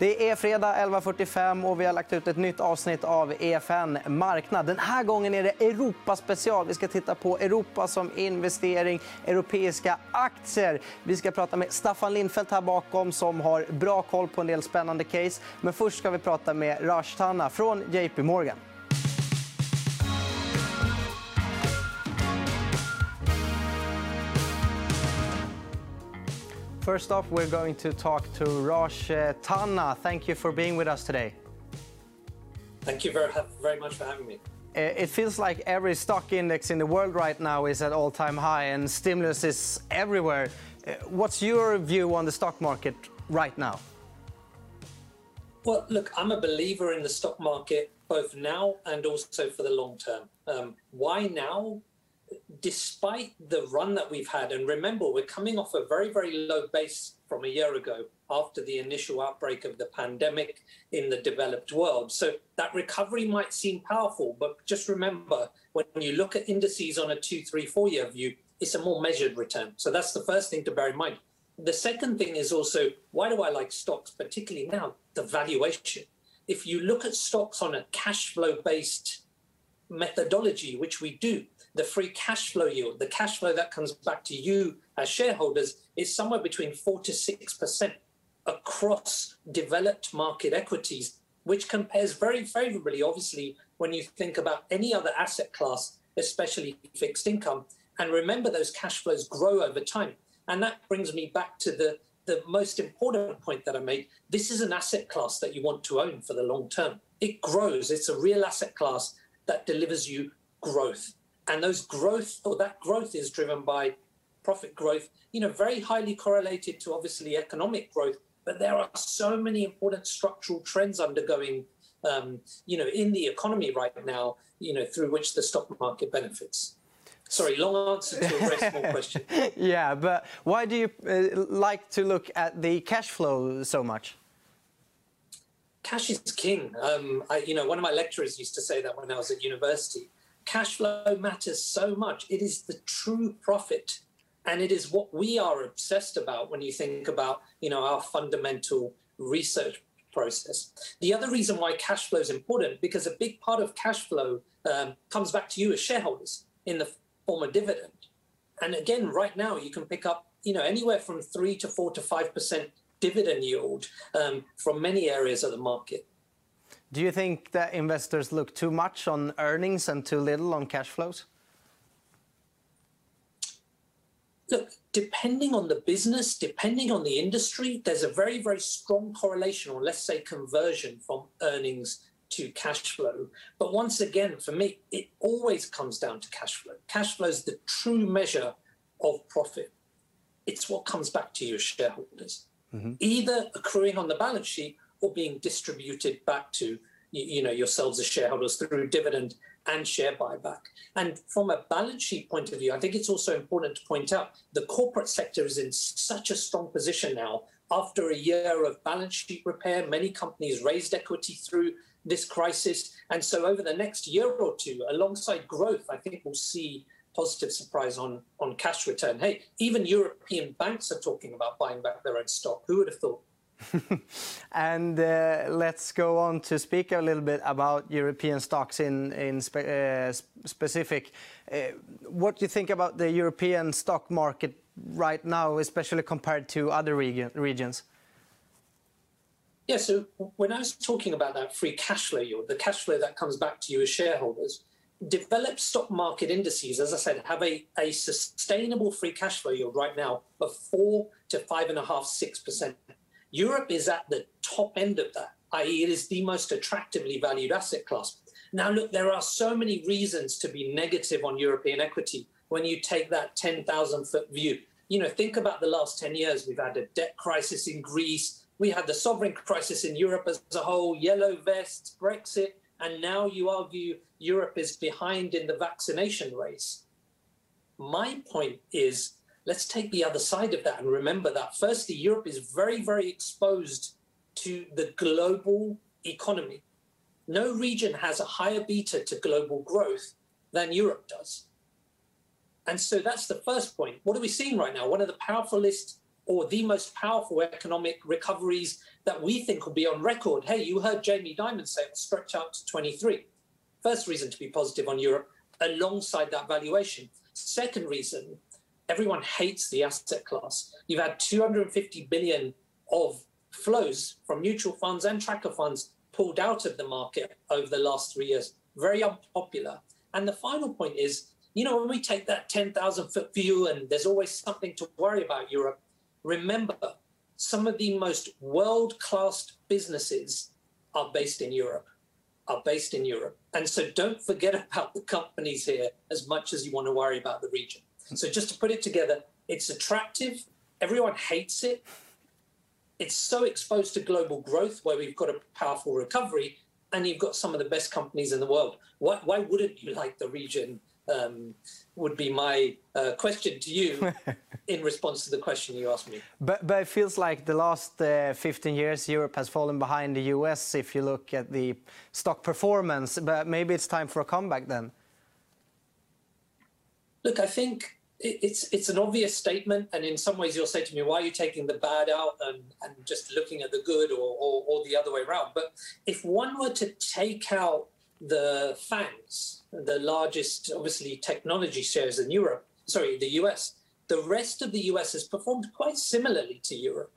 Det är fredag 11.45 och vi har lagt ut ett nytt avsnitt av EFN Marknad. Den här gången är det Europaspecial. Vi ska titta på Europa som investering, europeiska aktier. Vi ska prata med Staffan Lindfeldt här bakom som har bra koll på en del spännande case. Men först ska vi prata med Rash Tanna från JP Morgan. First off, we're going to talk to Raj uh, Tanna. Thank you for being with us today. Thank you very, very much for having me. Uh, it feels like every stock index in the world right now is at all-time high and stimulus is everywhere. Uh, what's your view on the stock market right now? Well, look, I'm a believer in the stock market both now and also for the long term. Um, why now? Despite the run that we've had, and remember, we're coming off a very, very low base from a year ago after the initial outbreak of the pandemic in the developed world. So that recovery might seem powerful, but just remember when you look at indices on a two, three, four year view, it's a more measured return. So that's the first thing to bear in mind. The second thing is also why do I like stocks, particularly now? The valuation. If you look at stocks on a cash flow based methodology, which we do, the free cash flow yield, the cash flow that comes back to you as shareholders, is somewhere between 4 to 6% across developed market equities, which compares very favorably, obviously, when you think about any other asset class, especially fixed income. And remember, those cash flows grow over time. And that brings me back to the, the most important point that I made. This is an asset class that you want to own for the long term. It grows, it's a real asset class that delivers you growth and those growth or that growth is driven by profit growth you know very highly correlated to obviously economic growth. But there are so many important structural trends undergoing um, you know in the economy right now you know through which the stock market benefits. Sorry long answer to a very small question. Yeah but why do you uh, like to look at the cash flow so much? Cash is king. Um, I, you know one of my lecturers used to say that when i was at university cash flow matters so much. It is the true profit. And it is what we are obsessed about when you think about, you know, our fundamental research process. The other reason why cash flow is important, because a big part of cash flow um, comes back to you as shareholders in the form of dividend. And again, right now you can pick up, you know, anywhere from three to four to five percent dividend yield um, from many areas of the market. Do you think that investors look too much on earnings and too little on cash flows? Look, depending on the business, depending on the industry, there's a very, very strong correlation, or let's say conversion from earnings to cash flow. But once again, for me, it always comes down to cash flow. Cash flow is the true measure of profit. It's what comes back to you as shareholders, mm-hmm. either accruing on the balance sheet or being distributed back to you know yourselves as shareholders through dividend and share buyback. And from a balance sheet point of view, I think it's also important to point out the corporate sector is in such a strong position now. After a year of balance sheet repair, many companies raised equity through this crisis. And so over the next year or two, alongside growth, I think we'll see positive surprise on, on cash return. Hey, even European banks are talking about buying back their own stock. Who would have thought? Uh, let's go on to speak a little bit about European stocks in uh, specific. Uh, what do you think about the European stock market right now, especially compared to other regions? Yeah. When I was talking about that free cash flow yield, the cash flow that comes back to you as shareholders, developed stock market indices, as I said, have a sustainable free cash flow yield right now of 4%-5.5%, 6%. Europe is at the top end of that, i.e., it is the most attractively valued asset class. Now, look, there are so many reasons to be negative on European equity when you take that 10,000 foot view. You know, think about the last 10 years. We've had a debt crisis in Greece, we had the sovereign crisis in Europe as a whole, yellow vests, Brexit, and now you argue Europe is behind in the vaccination race. My point is let's take the other side of that and remember that firstly, Europe is very, very exposed to the global economy. No region has a higher beta to global growth than Europe does. And so that's the first point. What are we seeing right now? One of the powerfulest or the most powerful economic recoveries that we think will be on record. Hey, you heard Jamie Dimon say it will stretch out to 23. First reason to be positive on Europe, alongside that valuation. Second reason, everyone hates the asset class. You've had 250 billion of flows from mutual funds and tracker funds pulled out of the market over the last three years. Very unpopular. And the final point is, you know, when we take that 10,000 foot view and there's always something to worry about Europe, remember some of the most world class businesses are based in Europe. Are based in Europe. And so don't forget about the companies here as much as you want to worry about the region. So just to put it together, it's attractive. Everyone hates it. It's so exposed to global growth where we've got a powerful recovery and you've got some of the best companies in the world. Why, why wouldn't you like the region? Um, would be my uh, question to you in response to the question you asked me. But, but it feels like the last uh, 15 years, Europe has fallen behind the US if you look at the stock performance. But maybe it's time for a comeback then. Look, I think it's it's an obvious statement, and in some ways you'll say to me, "Why are you taking the bad out and, and just looking at the good, or, or, or the other way around?" But if one were to take out the FANGs, the largest, obviously, technology shares in Europe, sorry, the US, the rest of the US has performed quite similarly to Europe.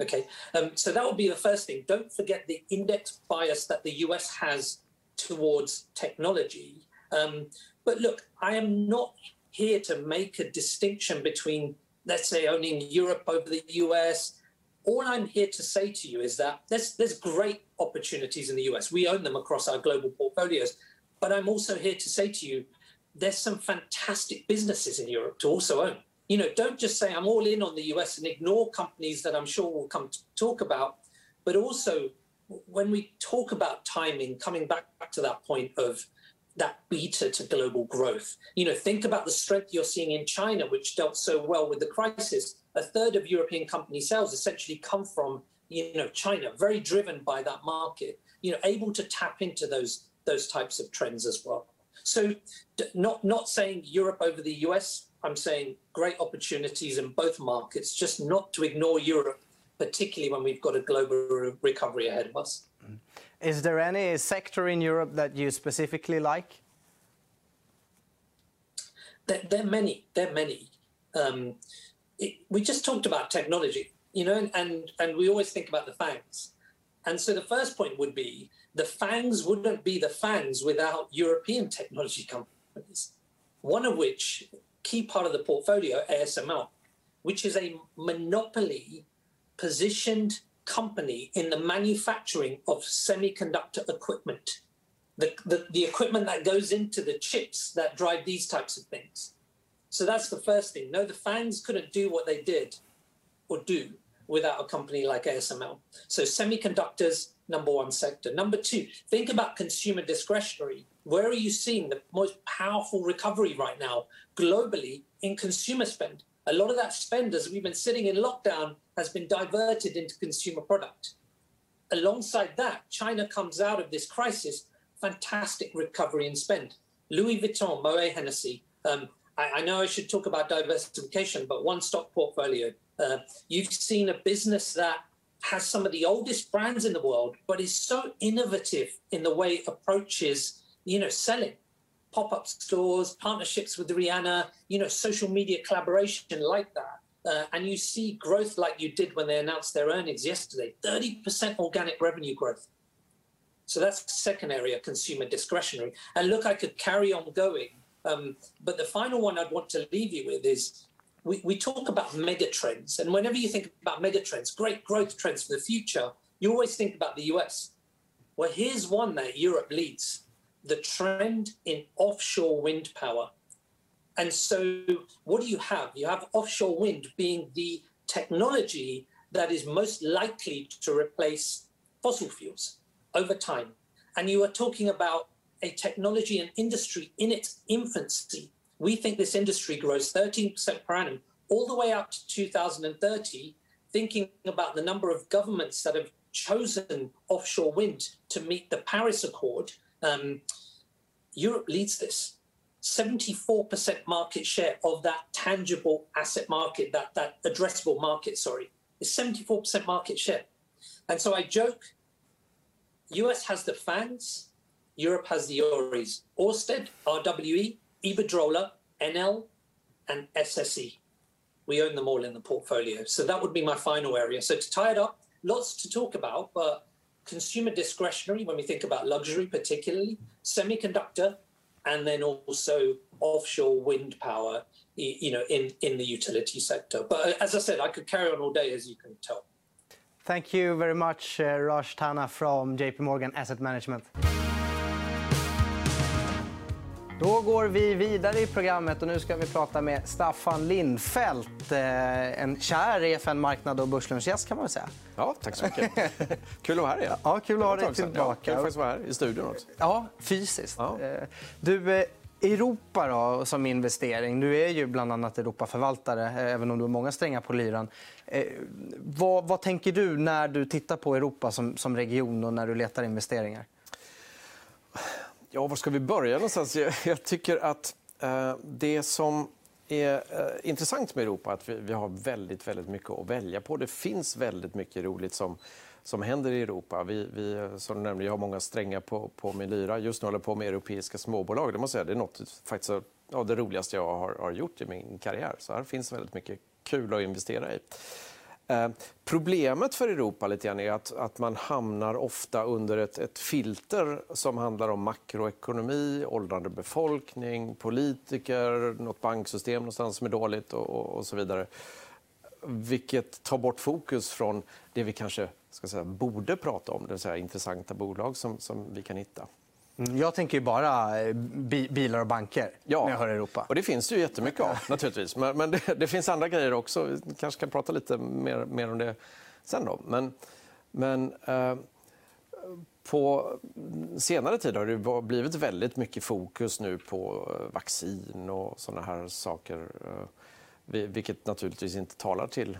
Okay, um, so that would be the first thing. Don't forget the index bias that the US has towards technology. Um, but look, I am not here to make a distinction between, let's say, owning Europe over the US. All I'm here to say to you is that there's, there's great opportunities in the US. We own them across our global portfolios. But I'm also here to say to you, there's some fantastic businesses in Europe to also own. You know, don't just say I'm all in on the US and ignore companies that I'm sure we'll come to talk about. But also, when we talk about timing, coming back, back to that point of that beta to global growth. You know, think about the strength you're seeing in China, which dealt so well with the crisis. A third of European company sales essentially come from, you know, China, very driven by that market. You know, able to tap into those those types of trends as well. So, not not saying Europe over the US. I'm saying great opportunities in both markets. Just not to ignore Europe, particularly when we've got a global recovery ahead of us. Is there any sector in Europe that you specifically like? There, are many. There are many. Um, we just talked about technology, you know, and and we always think about the FANGs. And so the first point would be the FANGs wouldn't be the FANGs without European technology companies. One of which, key part of the portfolio, ASML, which is a monopoly positioned company in the manufacturing of semiconductor equipment, the, the, the equipment that goes into the chips that drive these types of things. So that's the first thing. No, the fans couldn't do what they did or do without a company like ASML. So semiconductors, number one sector. Number two, think about consumer discretionary. Where are you seeing the most powerful recovery right now globally in consumer spend? A lot of that spend, as we've been sitting in lockdown, has been diverted into consumer product. Alongside that, China comes out of this crisis, fantastic recovery in spend. Louis Vuitton, Moet Hennessy. Um, I, I, know I should talk about diversification, but one stock portfolio. Uh, you've seen a business that has some of the oldest brands in the world, but is so innovative in the way it approaches, you know, selling pop-up stores, partnerships with Rihanna, you know, social media collaboration like that. Uh, and you see growth like you did when they announced their earnings yesterday 30% organic revenue growth. So that's the second area, consumer discretionary. And look, I could carry on going. Um, but the final one I'd want to leave you with is we, we talk about megatrends. And whenever you think about megatrends, great growth trends for the future, you always think about the US. Well, here's one that Europe leads the trend in offshore wind power. And so, what do you have? You have offshore wind being the technology that is most likely to replace fossil fuels over time. And you are talking about a technology and industry in its infancy. We think this industry grows 13% per annum all the way up to 2030, thinking about the number of governments that have chosen offshore wind to meet the Paris Accord um, Europe leads this. 74% market share of that tangible asset market, that, that addressable market, sorry, is 74% market share. And so I joke, US has the fans, Europe has the Oris. Orsted, RWE, Iberdrola, NL, and SSE. We own them all in the portfolio. So that would be my final area. So to tie it up, lots to talk about, but consumer discretionary, when we think about luxury particularly, semiconductor, and then also offshore wind power, you know, in, in the utility sector. But uh, as I said, I could carry on all day, as you can tell. Thank you very much, uh, Raj Tana from JP Morgan Asset Management. Då går vi vidare i programmet och nu ska vi prata med Staffan Lindfelt. Eh, en kär EFN-marknad och börslunchgäst kan man säga. Ja, tack så mycket. kul att vara här igen. Ja, kul att ha dig tillbaka. Kul att faktiskt vara här i studion också. Ja, fysiskt. Ja. Eh, du, eh, Europa då, som investering. Du är ju bland annat Europaförvaltare, även om du har många strängar på lyran. vad, vad, tänker du när du tittar på Europa som, som region och när du letar investeringar? Ja, var ska vi börja någonstans? Jag, jag tycker att eh, det som är eh, intressant med Europa är att vi, vi, har väldigt, väldigt mycket att välja på. Det finns väldigt mycket roligt som, som händer i Europa. Vi, vi, som du nämnde, jag har många strängar på, på min lyra. Just nu håller jag på med europeiska småbolag. Det, måste säga, det är något faktiskt, ja, det roligaste jag har, har gjort i min karriär. Så här finns väldigt mycket kul att investera i. Eh, problemet för Europa lite grann är att, att man hamnar ofta under ett, ett, filter som handlar om makroekonomi, åldrande befolkning, politiker, nåt banksystem någonstans som är dåligt och, och, och, så vidare. Vilket tar bort fokus från det vi kanske ska säga, borde prata om, det vill säga intressanta bolag som, som vi kan hitta. Mm, jag tänker ju bara eh, bilar och banker ja. när jag hör Europa. Och det finns det ju jättemycket av. naturligtvis. Men, men det, det, finns andra grejer också. Vi kanske kan prata lite mer, mer om det sen. Då. Men, men eh, på senare tid har det blivit väldigt mycket fokus nu på eh, vaccin och såna här saker. Eh, vilket naturligtvis inte talar till,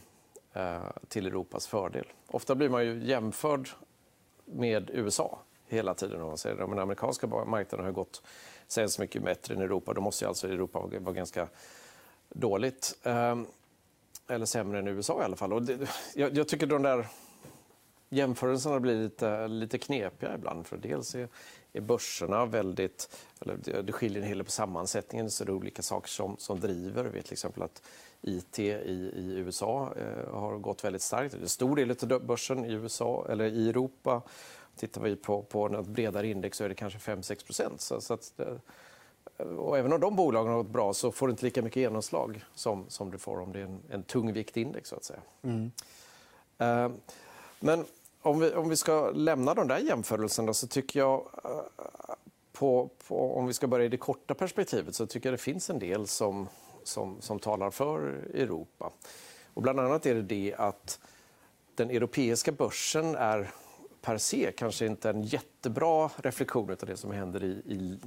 till Europas fördel. Ofta blir man ju jämförd med USA hela tiden. Om man säger. Den amerikanska marknaden har gått sägs mycket bättre än Europa. Då måste alltså Europa vara ganska dåligt. Ehm, eller sämre än USA i alla fall. Och det, jag, jag, tycker de där jämförelserna blir lite, lite knepiga ibland. För dels är, är börserna väldigt... Eller det, skiljer en hel del på sammansättningen. Så det är olika saker som, som driver. Vi vet till exempel att IT i, i USA eh, har gått väldigt starkt. Det är en stor del av börsen i, USA, eller i Europa Tittar vi på, på något bredare index så är det kanske 5-6 procent. Så, så att, eh, och även om de bolagen har gått bra så får det inte lika mycket genomslag som, som du får om det är en, en tungviktindex. Så att säga. Mm. Uh, men om vi, om vi ska lämna de där jämförelserna så tycker jag... Uh, på, på, om vi ska börja i det korta perspektivet så tycker jag det finns en del som, som, som talar för Europa. Och bland annat är det det att den europeiska börsen är per se kanske inte en jättebra reflektion av det som händer i, i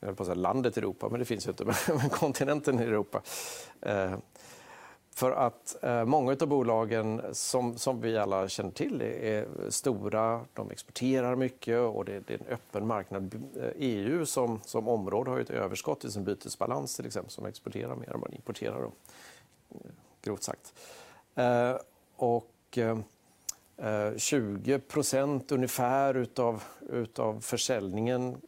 jag på säga landet Europa, men det finns ju inte, men kontinenten Europa. Eh, för att eh, många av bolagen, som, som vi alla känner till, är stora. De exporterar mycket och det, det är en öppen marknad. Eh, EU som, som område har ett överskott i sin bytesbalans till exempel, som exporterar mer än man importerar. Då, grovt sagt. Eh, och, eh, Eh, 20 procent ungefär utav, utav försäljningen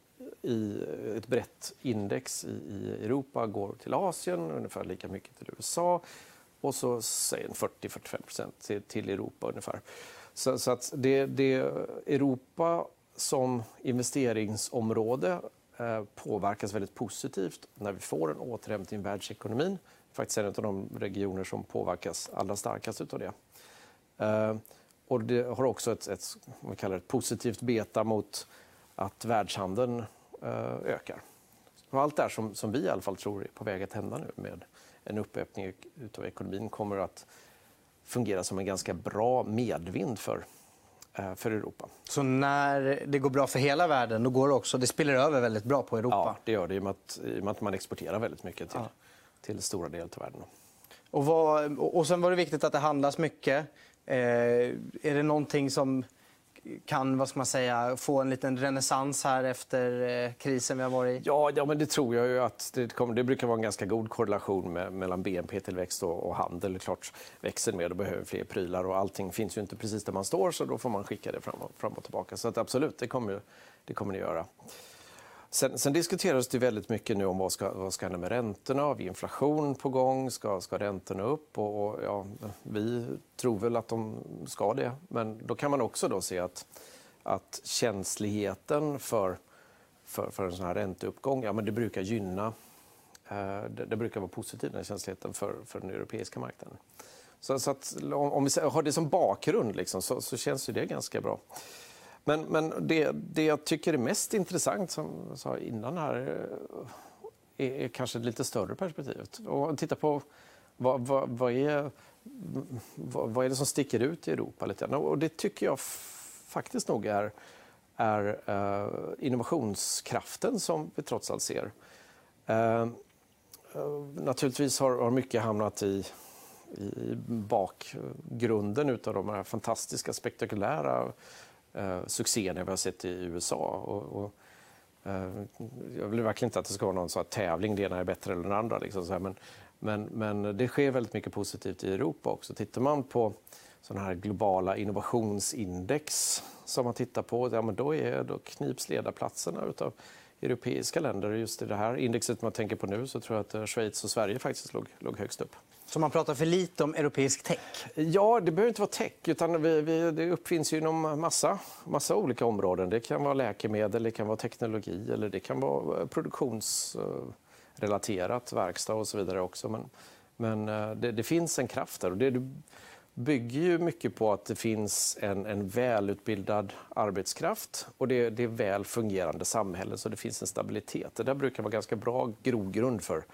i ett brett index i Europa går till Asien, ungefär lika mycket till USA och så 40-45 till, till Europa ungefär. Så, så att det, det Europa som investeringsområde eh, påverkas väldigt positivt när vi får en återhämtning i världsekonomin. Faktiskt en av de regioner som påverkas allra starkast av det. Eh, och det har också ett, ett, man kallar ett positivt beta mot att världshandeln eh, ökar. Och allt det här som, som vi i alla fall tror är på väg att hända nu med en uppöppning av ekonomin kommer att fungera som en ganska bra medvind för, eh, för Europa. Så när det går bra för hela världen, då går det också, det spiller över väldigt bra på Europa? Ja, det gör det i och med att, i och med att man exporterar väldigt mycket till, ja. till stora delar av världen. Och, vad, och sen var det viktigt att det handlas mycket. Eh, är det någonting som kan vad ska man säga, få en liten renässans här efter eh, krisen vi har varit i? Ja, ja men det tror jag. ju att det, kommer, det brukar vara en ganska god korrelation med, mellan BNP-tillväxt och, och handel. Det klart, växer mer, då behöver fler prylar och allting finns ju inte precis där man står så då får man skicka det fram och, fram och tillbaka. Så att absolut, det kommer, det kommer det göra. Sen, sen diskuteras det väldigt mycket nu om vad ska, vad ska hända med räntorna. Har vi inflation på gång? Ska, ska räntorna upp? Och, och, ja, vi tror väl att de ska det. Men då kan man också då se att, att känsligheten för, för, för en sån här ränteuppgång ja, men det brukar gynna eh, det, det, brukar vara positivt, den känsligheten, för, för den europeiska marknaden. Så, så att, om vi har det som bakgrund liksom, så, så känns det ganska bra. Men, men det, det jag tycker är mest intressant, som jag sa innan här, är, är kanske lite större perspektivet. Och titta på vad, vad, vad, är, vad, vad är det som sticker ut i Europa lite Och det tycker jag faktiskt nog är, är uh, innovationskraften som vi trots allt ser. Uh, naturligtvis har, har mycket hamnat i, i bakgrunden av de här fantastiska, spektakulära eh, succéerna vi har sett i USA. Och, och, eh, jag vill verkligen inte att det ska vara någon så tävling, det ena är bättre än det andra. Liksom, så här, men, men, men det sker väldigt mycket positivt i Europa också. Tittar man på sådana här globala innovationsindex som man tittar på, ja, men då, är, då knips ledarplatserna av europeiska länder. Just i det här indexet man tänker på nu så tror jag att eh, Schweiz och Sverige faktiskt låg, låg högst upp. Så man pratar för lite om europeisk tech? Ja, det behöver inte vara tech. utan vi, vi, Det uppfinns ju inom massa, massa olika områden. Det kan vara läkemedel, det kan vara teknologi eller det kan vara eh, produktionsrelaterat, verkstad och så vidare också. Men, men eh, det, det finns en kraft där. Och det bygger ju mycket på att det finns en, en välutbildad arbetskraft och det, det är väl fungerande samhälle, så det finns en stabilitet. Det där brukar vara ganska bra grogrund för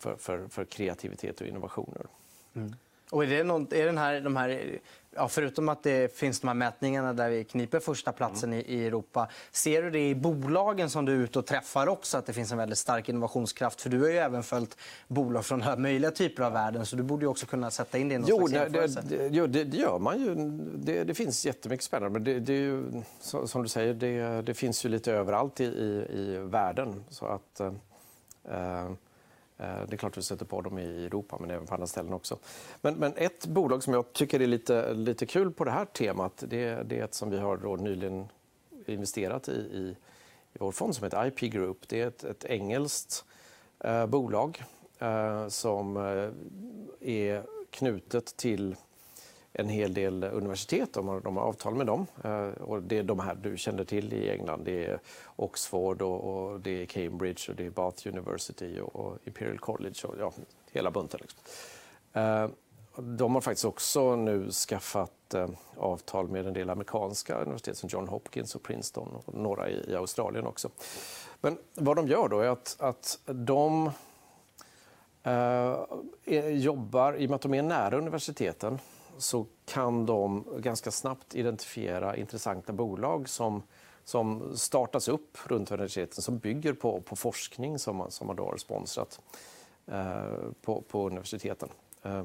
för, för, för kreativitet och innovationer. Mm. Och är det något, är den här, de här, ja, förutom att det finns de här mätningarna där vi kniper första platsen mm. i, i, Europa, ser du det i bolagen som du är ute och träffar också, att det finns en väldigt stark innovationskraft? För du har ju även följt bolag från alla möjliga typer av världen, så du borde också kunna sätta in det i någon jo, slags det, det, jo, det, det, gör man ju. Det, det finns jättemycket spännande, men det, det är ju, som du säger, det, det finns ju lite överallt i, i, i världen. Så att... Uh, Eh, Eh, det är klart vi sätter på dem i Europa, men även på andra ställen också. Men, men ett bolag som jag tycker är lite, lite kul på det här temat det, det är ett som vi har då nyligen investerat i, i, i vår fond som heter IP Group. Det är ett, ett engelskt eh, bolag eh, som eh, är knutet till en hel del universitet. De har, de har avtal med dem. Eh, och det är de här du känner till i England. Det är Oxford, och, och det är Cambridge, och det är Bath University och, och Imperial College. Och, ja, hela bunten. Liksom. Eh, de har faktiskt också nu skaffat eh, avtal med en del amerikanska universitet som John Hopkins och Princeton och några i, i Australien också. Men vad de gör då är att, att de eh, jobbar, i och med att de är nära universiteten, så kan de ganska snabbt identifiera intressanta bolag som, som startas upp runt universiteten som bygger på, på forskning som man, som man då har sponsrat eh, på, på universiteten. Eh,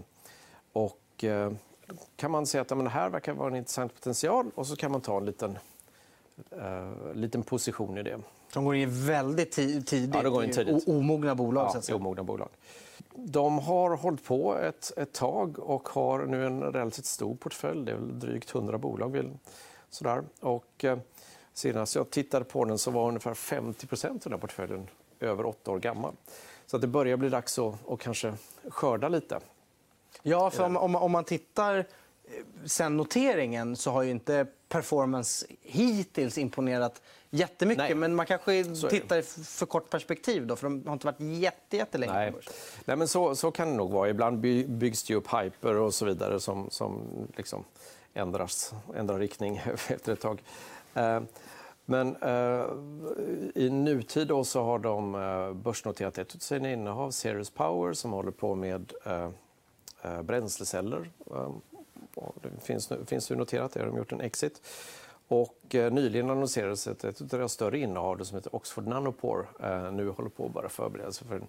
och, eh, kan man säga att ja, men här verkar vara en intressant potential och så kan man ta en liten, eh, liten position i det. De går in väldigt tidigt, ja, de går in tidigt. omogna bolag? Ja, så omogna bolag. De har hållit på ett, ett tag och har nu en relativt stor portfölj. Det är väl drygt 100 bolag. Vill, sådär. Och, eh, senast jag tittade på den så var ungefär 50% av den portföljen över åtta år gammal. Så att det börjar bli dags att, att kanske skörda lite. Ja, för om, om, om man tittar eh, sen noteringen så har ju inte performance hittills imponerat jättemycket. Nej. Men man kanske tittar i för kort perspektiv, då, för de har inte varit jätte, jättelänge Nej. Nej, men så, så kan det nog vara. Ibland byggs det upp hyper och så vidare som, som liksom ändras, ändrar riktning efter ett tag. Eh, men eh, i nutid då så har de eh, börsnoterat ett av sina innehav, Ceres Power, som håller på med eh, bränsleceller. Det finns, finns ju noterat, det har de gjort en exit. Och eh, nyligen annonserades ett, ett av deras större innehav som heter Oxford Nanopore. Eh, nu håller på att förbereda sig för en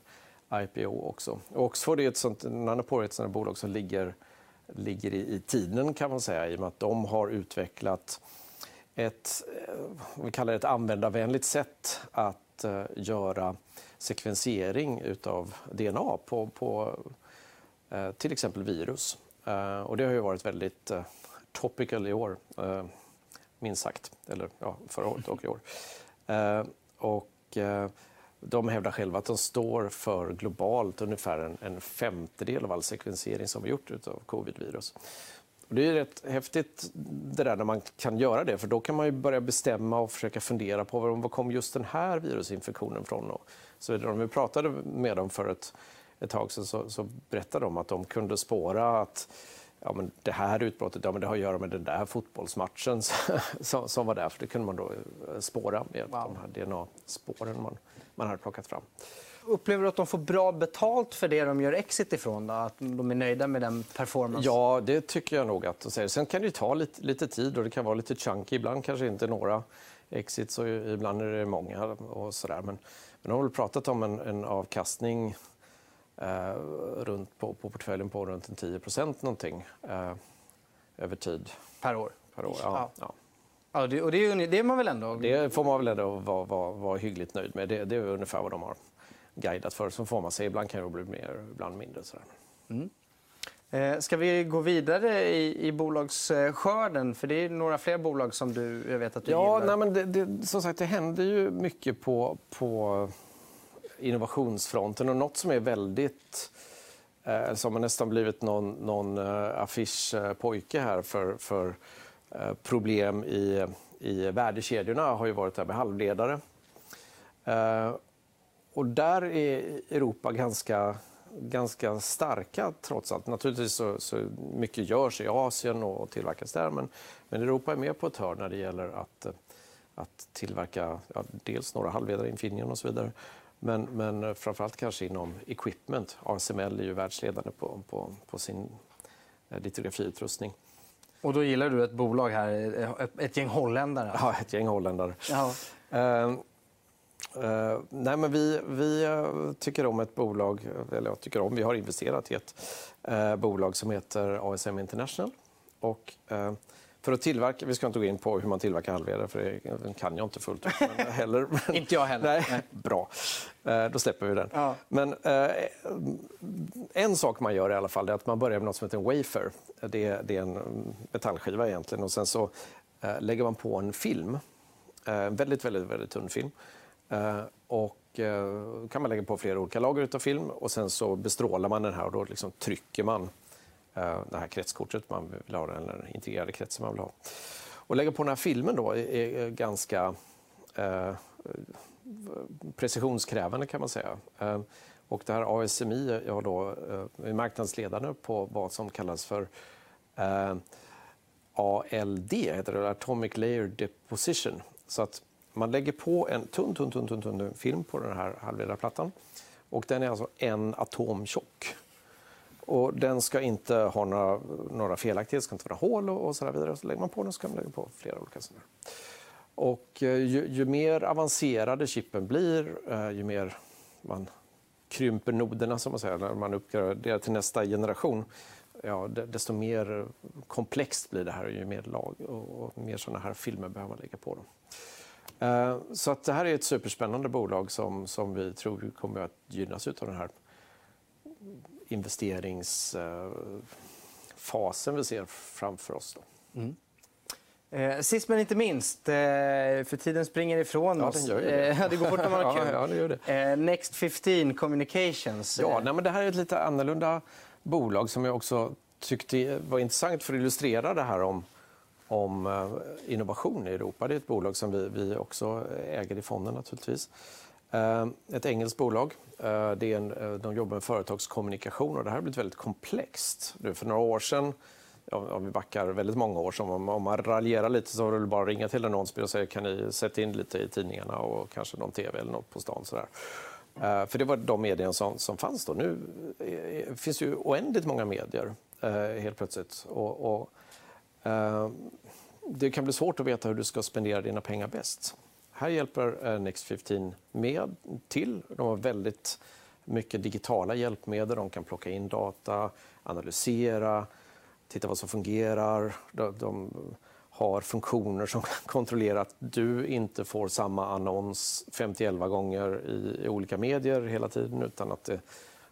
IPO också. Oxford är ett sånt, Nanopore är ett sånt bolag som ligger, ligger i, i tiden kan man säga i och med att de har utvecklat ett, eh, vi kallar det ett användarvänligt sätt att eh, göra sekvensering av DNA på, på eh, till exempel virus. Och det har ju varit väldigt topical i år, minst sagt. Eller ja, förra året och i år. Eh, och eh, de hävdar själva att de står för globalt ungefär en, en femtedel av all sekvensering som vi gjort av covid-virus. Det är rätt häftigt det där när man kan göra det, för då kan man ju börja bestämma och försöka fundera på var kom just den här virusinfektionen från. Och så när vi pratade med dem för ett, ett tag sedan så, så berättade de att de kunde spåra att ja, men det här utbrottet ja, men det har att göra med den där fotbollsmatchen som, som var där. För det kunde man då spåra med wow. de här DNA-spåren man, man hade plockat fram. Upplever du att de får bra betalt för det de gör exit ifrån? Då? Att de är nöjda med den performance? Ja, det tycker jag nog. att de säger. Sen kan det ta lite, lite, tid och det kan vara lite chunky. Ibland kanske inte några exits och ibland är det många. och så där. Men, men de har väl pratat om en, en avkastning eh, runt på, på portföljen på runt 10 någonting eh, över tid. Per år? Per år, ja. ja. ja det, och det är, det är man väl ändå? Det får man väl ändå vara, vara, vara hyggligt nöjd med. Det, det är ungefär vad de har guidat för. Så får man se. Ibland kan det bli mer, ibland mindre. Sådär. Mm. Eh, ska vi gå vidare i, i bolagsskörden? För det är några fler bolag som du jag vet att du ja, gillar. Nej, men det, det, som sagt, det händer ju mycket på, på innovationsfronten. Och något som är väldigt... Eh, som har nästan blivit någon, någon eh, affischpojke eh, här för, för eh, problem i, i värdekedjorna har ju varit det här med halvledare. Eh, och där är Europa ganska, ganska starka trots allt. Naturligtvis så, så mycket görs i Asien och tillverkas där men, men Europa är med på ett hörn när det gäller att, att tillverka ja, dels några halvledare, Infineon och så vidare. Men, men framförallt kanske inom equipment. ASML är ju världsledande på, på, på sin eh, litografiutrustning. Och då gillar du ett bolag här, ett gäng holländare? Ja, ett gäng holländare. Ja. Uh, uh, nej, men vi, vi uh, tycker om ett bolag, eller jag tycker om, vi har investerat i ett bolag som heter ASM International. Och, för att tillverka, vi ska inte gå in på hur man tillverkar halvledare, för det kan jag inte fullt ut. Men heller, men, inte jag heller. Nej, nej. Bra, eh, då släpper vi den. Ja. Men eh, en sak man gör i alla fall är att man börjar med något som heter en wafer. Det, det är en metallskiva egentligen och sen så eh, lägger man på en film. En eh, väldigt, väldigt, väldigt tunn film. Eh, och eh, kan man lägga på flera olika lager av film och sen så bestrålar man den här och då liksom trycker man Eh, det här kretskortet man vill ha, eller integrerade kretsen man vill ha. Och lägga på den här filmen då är ganska eh, precisionskrävande kan man säga. Eh, och det här ASMI är, eh, då, eh, är marknadsledande på vad som kallas för eh, ALD, heter det, Atomic Layer Deposition. Så att man lägger på en tunn, tunn, tunn, tunn, tunn film på den här halvledarplattan. Och den är alltså en atom tjock. Och den ska inte ha några, några felaktigheter, ska inte vara hål och, och så vidare. Så lägger man på den så kan man lägga på flera olika sådana. Och eh, ju, ju, mer avancerade chippen blir, eh, ju mer man krymper noderna, som man säger, när man uppgraderar till nästa generation, ja, desto mer komplext blir det här och ju mer lag och, och mer sådana här filmer behöver man lägga på dem. Eh, så att det här är ett superspännande bolag som, som vi tror kommer att gynnas av den här investeringsfasen vi ser framför oss. Mm. Eh, sist men inte minst, eh, för tiden springer ifrån ja, oss. Den gör det. Eh, det går fort när man har kul. ja, det gör det. Next 15 Communications. Ja, nej, men det här är ett lite annorlunda bolag som jag också tyckte var intressant för att illustrera det här om, om innovation i Europa. Det är ett bolag som vi, vi också äger i fonden naturligtvis. Eh, ett engelskt bolag. Eh, det är en, eh, de jobbar med företagskommunikation och det här har blivit väldigt komplext. För några år sedan, om vi backar väldigt många år, som om man raljerar lite så var det bara att ringa till en annonsbyrå och säga kan ni sätta in lite i tidningarna och kanske någon tv eller något på stan. Sådär. För det var de medierna som, som fanns då. Nu finns ju oändligt många medier helt plötsligt. Och, och, det kan bli svårt att veta hur du ska spendera dina pengar bäst. Här hjälper eh, Next 15 med till. De har väldigt mycket digitala hjälpmedel. De kan plocka in data, analysera, titta vad som fungerar. De, har funktioner som kontrollerar att du inte får samma annons 51 gånger i, i olika medier hela tiden utan att det,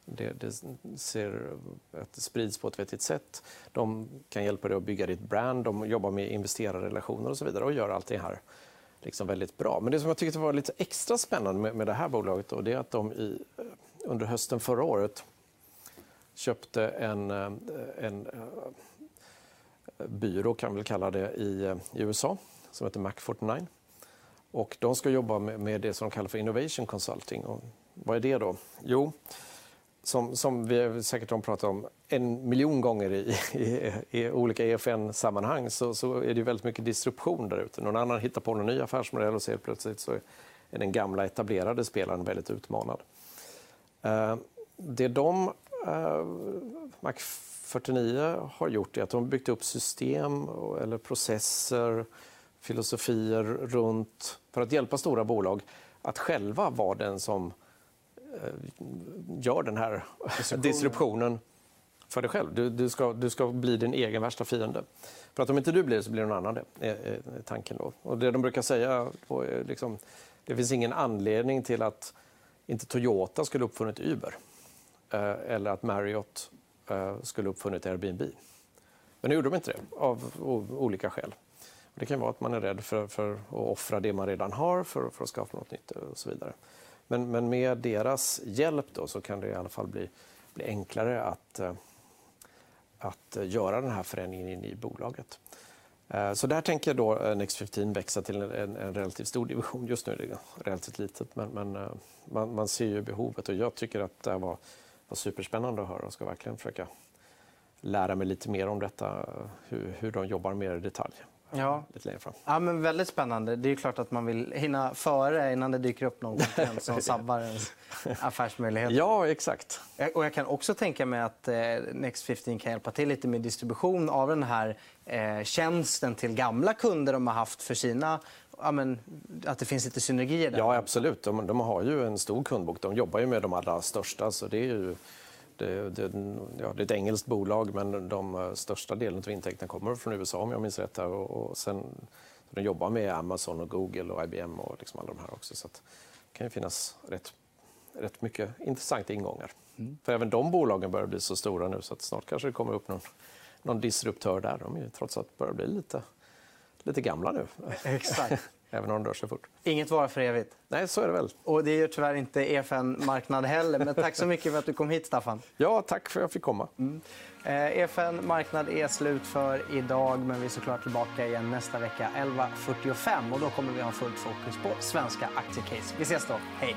det, det, ser, att det sprids på ett vettigt sätt. De kan hjälpa dig att bygga ditt brand, de jobbar med investerarrelationer och så vidare och gör allt det här liksom väldigt bra. Men det som jag tyckte var lite extra spännande med, med det här bolaget då, det är att de i, eh, under hösten förra året köpte en, eh, en eh, byrå, kan vi kalla det, i, i USA som heter Mac49. Och de ska jobba med, med, det som de kallar för Innovation Consulting. Och vad är det då? Jo, som, som vi säkert har pratat om en miljon gånger i, i, i olika EFN-sammanhang så, så, är det väldigt mycket disruption där ute. Någon annan hittar på en ny affärsmodell och ser plötsligt så är den gamla etablerade spelaren väldigt utmanad. Eh, det de, eh, Mac 49 har gjort är att de har byggt upp system eller processer, filosofier runt för att hjälpa stora bolag att själva vara den som eh, gör den här disruptionen för dig själv. Du, du, ska, du ska bli din egen värsta fiende. För att om inte du blir det så blir någon annan det, är, är tanken. Då. Och det de brukar säga är liksom, det finns ingen anledning till att inte Toyota skulle uppfunnit Uber eh, eller att Marriott Eh, skulle uppfunnit Airbnb. Men nu gjorde de inte det, av olika skäl. Det kan vara att man är rädd för, för att offra det man redan har för, för att skapa något nytt och så vidare. Men, men, med deras hjälp då så kan det i alla fall bli, bli enklare att, eh, att göra den här förändringen i bolaget. Eh, så där tänker då eh, Next15 växa till en, en relativt stor division. Just nu är det relativt litet, men, men man, man, ser ju behovet och jag tycker att det var var superspännande att höra och ska verkligen försöka lära mig lite mer om detta, hur, hur de jobbar mer i detalj. Ja. Lite längre fram. Ja, men väldigt spännande. Det är klart att man vill hinna före innan det dyker upp någon som sabbar ens affärsmöjligheter. Ja, exakt. Och jag kan också tänka mig att eh, Next15 kan hjälpa till lite med distribution av den här eh, tjänsten till gamla kunder de har haft för sina ja, men, att det finns lite synergier där? Ja, absolut. De, de, har ju en stor kundbok. De jobbar ju med de allra största. Så det är ju, det, det, ja, det är ett engelskt bolag, men de största delen av intäkterna kommer från USA om jag minns rätt. Och, och sen, de jobbar med Amazon, och Google och IBM och liksom alla de här också. Så det kan ju finnas rätt, rätt mycket intressanta ingångar. Mm. För även de bolagen börjar bli så stora nu så att snart kanske det kommer upp någon, någon disruptör där. De är ju trots allt börjar bli lite lite gamla nu. Exakt. Även om de rör sig fort. Inget vara för evigt. Nej, så är det väl. Och det gör tyvärr inte EFN Marknad heller. Men tack så mycket för att du kom hit, Staffan. Ja, tack för att jag fick komma. Mm. Eh, EFN Marknad är slut för idag, men vi är såklart tillbaka igen nästa vecka 11.45. Och då kommer vi ha fullt fokus på svenska aktiecase. Vi ses då. Hej!